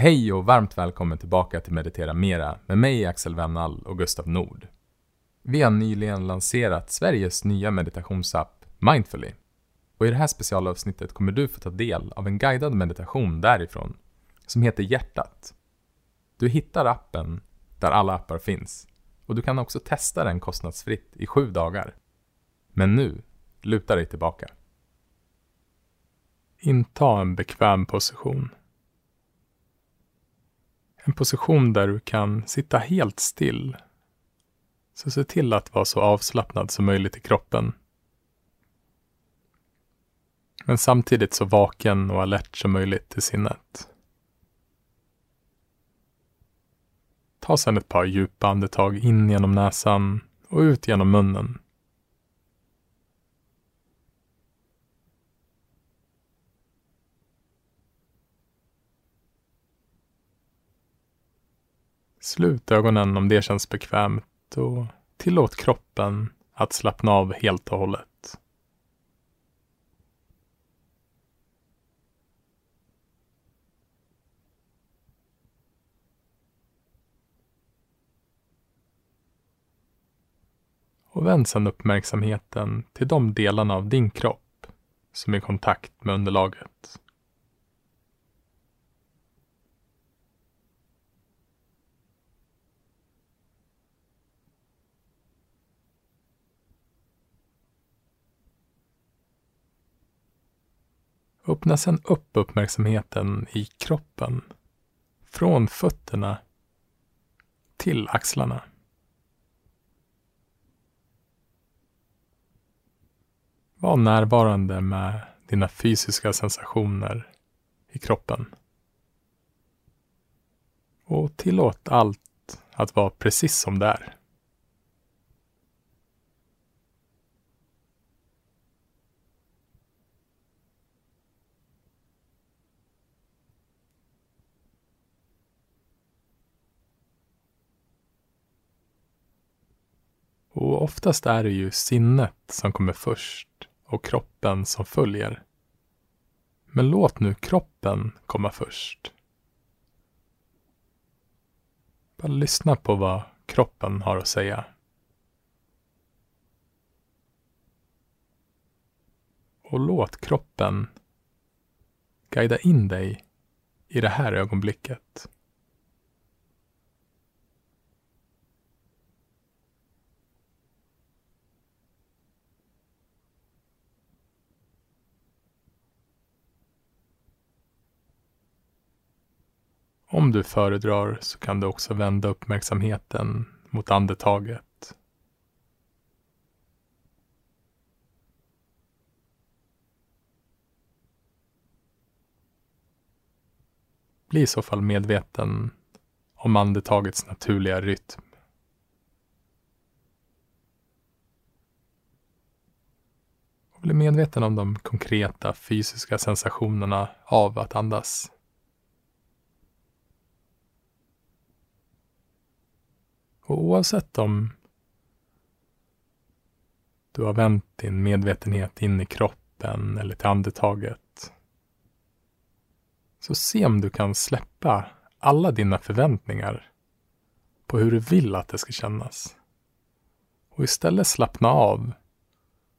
Hej och varmt välkommen tillbaka till Meditera Mera med mig Axel Wennall och Gustav Nord. Vi har nyligen lanserat Sveriges nya meditationsapp Mindfully. Och i det här specialavsnittet kommer du få ta del av en guidad meditation därifrån som heter Hjärtat. Du hittar appen där alla appar finns och du kan också testa den kostnadsfritt i sju dagar. Men nu, luta dig tillbaka. Inta en bekväm position. En position där du kan sitta helt still. Så se till att vara så avslappnad som möjligt i kroppen. Men samtidigt så vaken och alert som möjligt i sinnet. Ta sedan ett par djupa andetag in genom näsan och ut genom munnen. Slut ögonen om det känns bekvämt och tillåt kroppen att slappna av helt och hållet. Och vänd sedan uppmärksamheten till de delarna av din kropp som är i kontakt med underlaget. Öppna sedan upp uppmärksamheten i kroppen. Från fötterna till axlarna. Var närvarande med dina fysiska sensationer i kroppen. Och tillåt allt att vara precis som det är. Och oftast är det ju sinnet som kommer först och kroppen som följer. Men låt nu kroppen komma först. Bara lyssna på vad kroppen har att säga. Och låt kroppen guida in dig i det här ögonblicket. Om du föredrar så kan du också vända uppmärksamheten mot andetaget. Bli i så fall medveten om andetagets naturliga rytm. Och bli medveten om de konkreta fysiska sensationerna av att andas. Och oavsett om du har vänt din medvetenhet in i kroppen eller till andetaget. Så se om du kan släppa alla dina förväntningar på hur du vill att det ska kännas. Och istället slappna av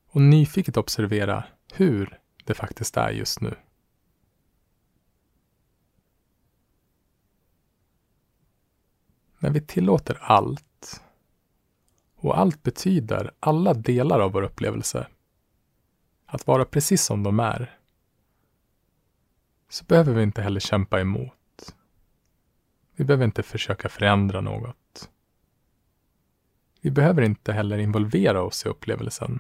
och nyfiket observera hur det faktiskt är just nu. När vi tillåter allt, och allt betyder alla delar av vår upplevelse, att vara precis som de är, så behöver vi inte heller kämpa emot. Vi behöver inte försöka förändra något. Vi behöver inte heller involvera oss i upplevelsen.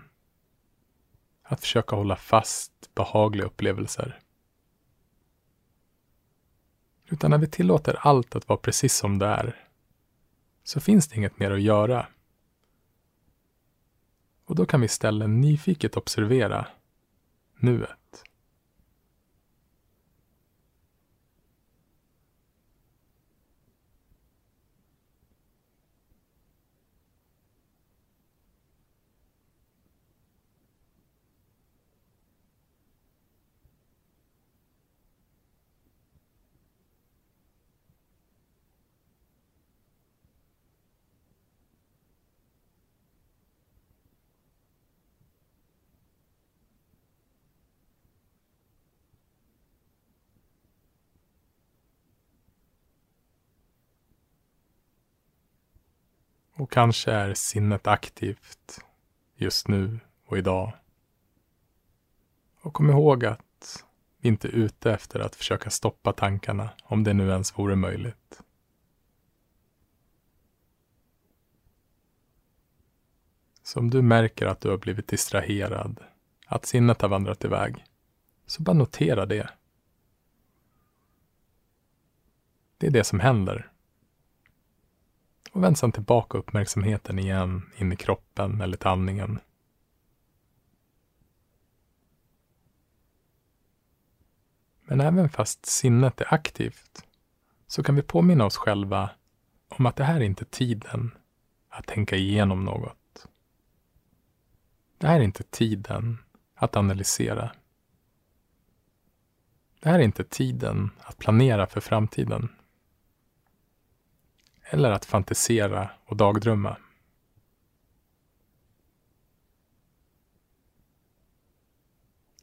Att försöka hålla fast behagliga upplevelser. Utan när vi tillåter allt att vara precis som det är, så finns det inget mer att göra. Och då kan vi istället nyfiket observera nuet. Och kanske är sinnet aktivt just nu och idag. Och kom ihåg att vi inte är ute efter att försöka stoppa tankarna, om det nu ens vore möjligt. Så om du märker att du har blivit distraherad, att sinnet har vandrat iväg, så bara notera det. Det är det som händer. Och vänd sedan tillbaka uppmärksamheten igen in i kroppen eller till andningen. Men även fast sinnet är aktivt så kan vi påminna oss själva om att det här är inte tiden att tänka igenom något. Det här är inte tiden att analysera. Det här är inte tiden att planera för framtiden. Eller att fantisera och dagdrömma.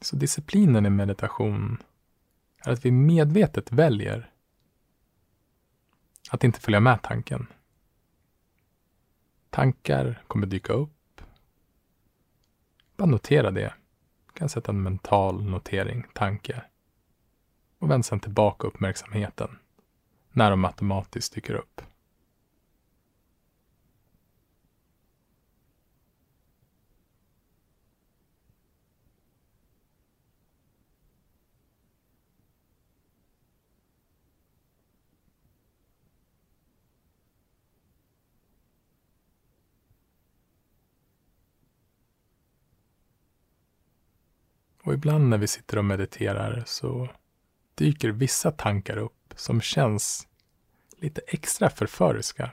Så disciplinen i meditation är att vi medvetet väljer att inte följa med tanken. Tankar kommer dyka upp. Bara notera det. Du kan sätta en mental notering, tanke. Och vänd sedan tillbaka uppmärksamheten när de automatiskt dyker upp. Och ibland när vi sitter och mediterar så dyker vissa tankar upp som känns lite extra förföriska.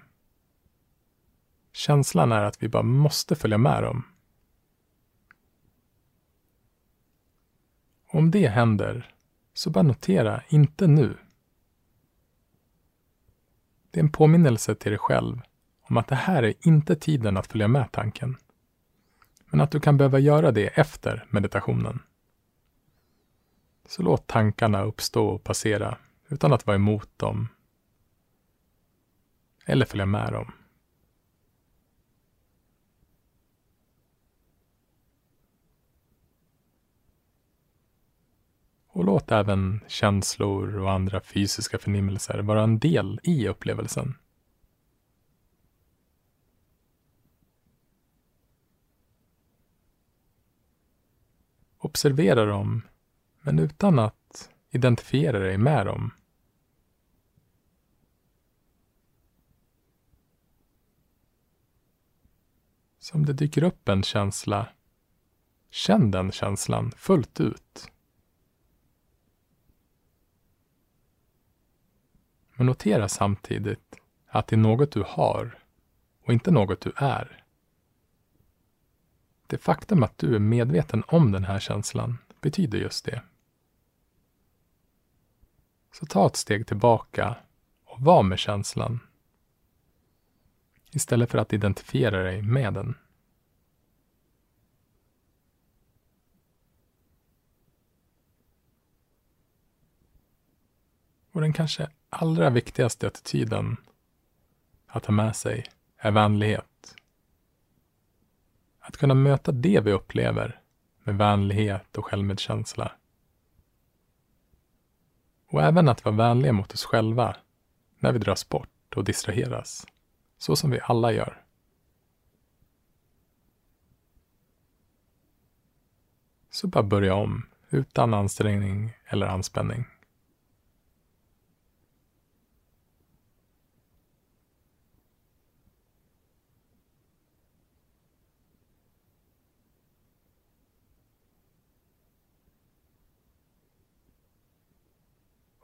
Känslan är att vi bara måste följa med dem. Om det händer, så bara notera, inte nu. Det är en påminnelse till dig själv om att det här är inte tiden att följa med tanken. Men att du kan behöva göra det efter meditationen. Så låt tankarna uppstå och passera utan att vara emot dem. Eller följa med dem. Och låt även känslor och andra fysiska förnimmelser vara en del i upplevelsen. Observera dem men utan att identifiera dig med dem. Så om det dyker upp en känsla, känn den känslan fullt ut. Men notera samtidigt att det är något du har och inte något du är. Det faktum att du är medveten om den här känslan betyder just det. Så ta ett steg tillbaka och var med känslan. Istället för att identifiera dig med den. Och den kanske allra viktigaste attityden att ha med sig är vänlighet. Att kunna möta det vi upplever med vänlighet och självmedkänsla och även att vara vänliga mot oss själva när vi dras bort och distraheras. Så som vi alla gör. Så bara börja om, utan ansträngning eller anspänning.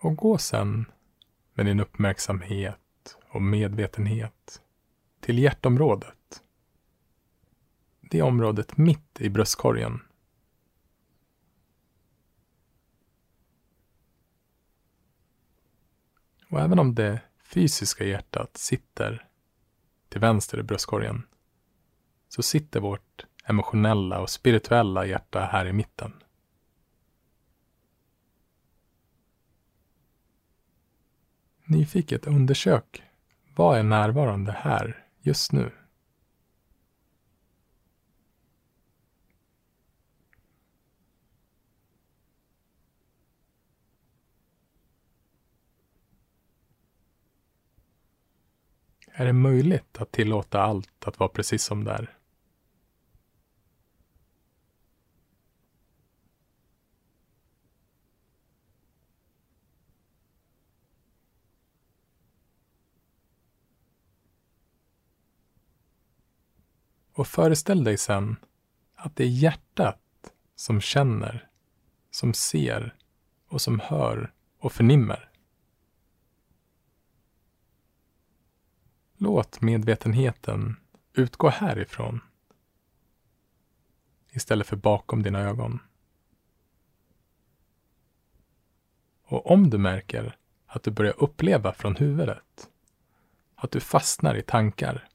Och gå sen med din uppmärksamhet och medvetenhet till hjärtområdet. Det området mitt i bröstkorgen. Och även om det fysiska hjärtat sitter till vänster i bröstkorgen så sitter vårt emotionella och spirituella hjärta här i mitten. Nyfiket undersök vad är närvarande här just nu? Är det möjligt att tillåta allt att vara precis som det är? Och föreställ dig sen att det är hjärtat som känner, som ser och som hör och förnimmer. Låt medvetenheten utgå härifrån istället för bakom dina ögon. Och om du märker att du börjar uppleva från huvudet, att du fastnar i tankar,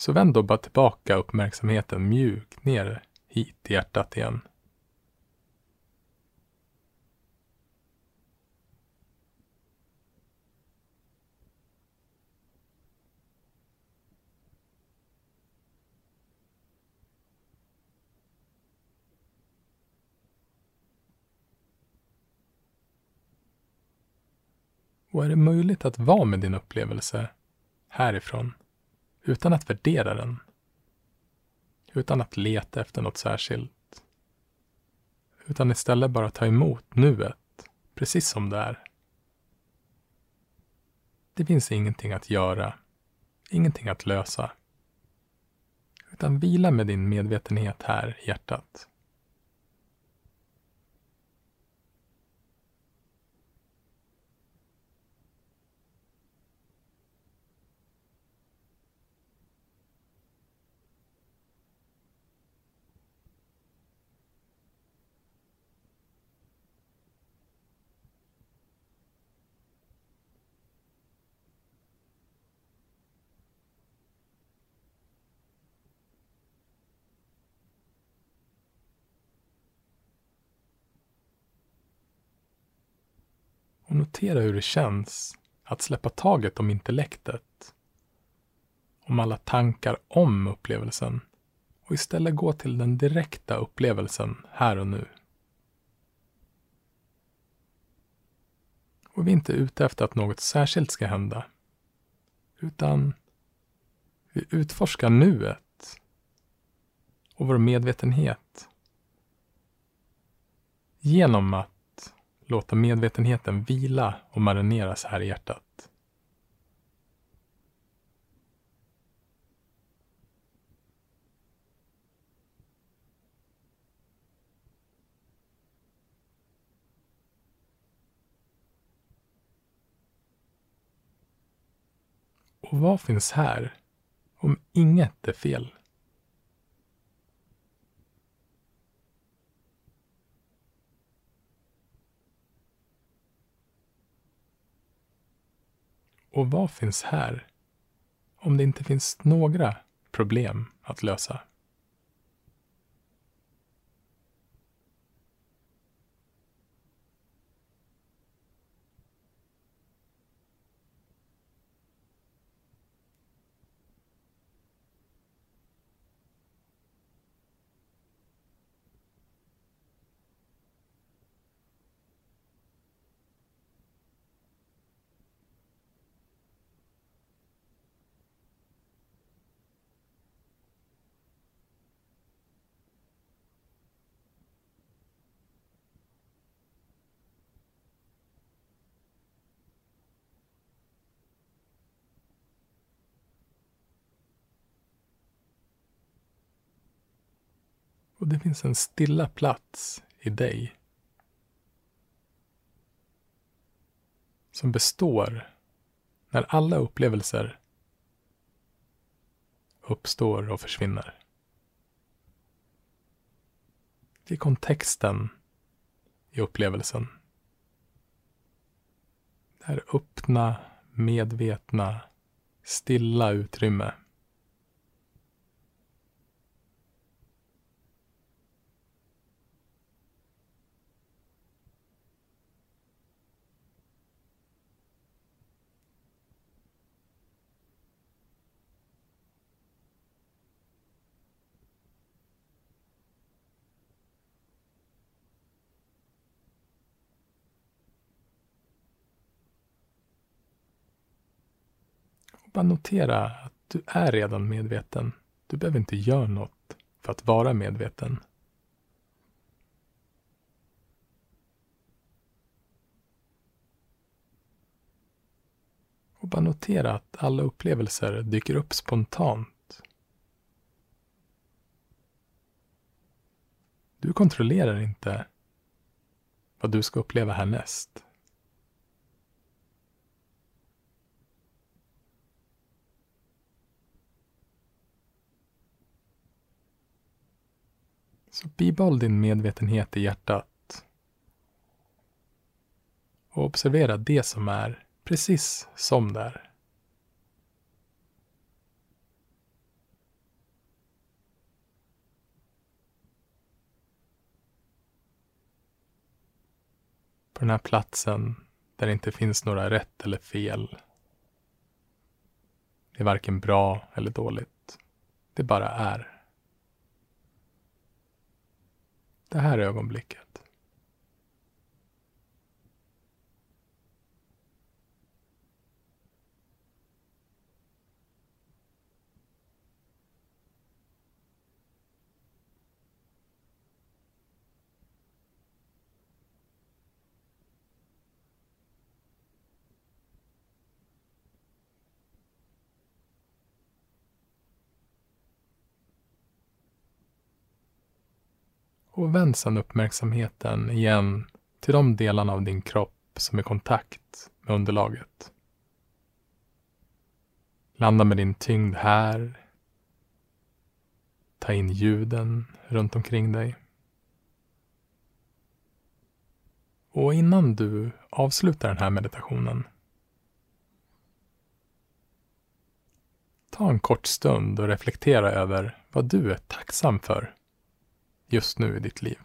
så vänd då bara tillbaka uppmärksamheten mjukt ner hit till hjärtat igen. Och är det möjligt att vara med din upplevelse härifrån utan att värdera den? Utan att leta efter något särskilt. Utan istället bara ta emot nuet, precis som det är. Det finns ingenting att göra, ingenting att lösa. Utan vila med din medvetenhet här i hjärtat. Och notera hur det känns att släppa taget om intellektet. Om alla tankar om upplevelsen och istället gå till den direkta upplevelsen här och nu. Och vi är inte ute efter att något särskilt ska hända. Utan vi utforskar nuet och vår medvetenhet genom att låta medvetenheten vila och marineras här i hjärtat. Och vad finns här om inget är fel? Och vad finns här om det inte finns några problem att lösa? Och det finns en stilla plats i dig som består när alla upplevelser uppstår och försvinner. Det är kontexten i upplevelsen. Det här öppna, medvetna, stilla utrymme bara notera att du är redan medveten. Du behöver inte göra något för att vara medveten. Och bara notera att alla upplevelser dyker upp spontant. Du kontrollerar inte vad du ska uppleva härnäst. Så bibehåll din medvetenhet i hjärtat. Och observera det som är precis som det är. På den här platsen där det inte finns några rätt eller fel. Det är varken bra eller dåligt. Det bara är. Det här ögonblicket. Och vänd sedan uppmärksamheten igen till de delarna av din kropp som är i kontakt med underlaget. Landa med din tyngd här. Ta in ljuden runt omkring dig. Och innan du avslutar den här meditationen Ta en kort stund och reflektera över vad du är tacksam för just nu i ditt liv.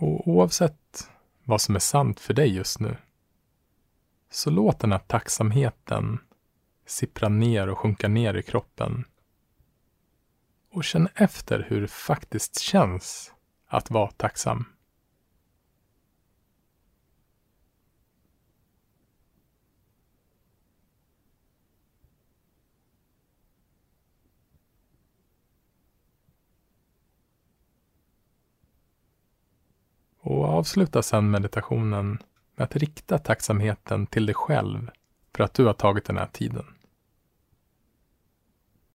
Och oavsett vad som är sant för dig just nu, så låt den här tacksamheten sippra ner och sjunka ner i kroppen. Och känn efter hur det faktiskt känns att vara tacksam. Och avsluta sedan meditationen med att rikta tacksamheten till dig själv för att du har tagit den här tiden.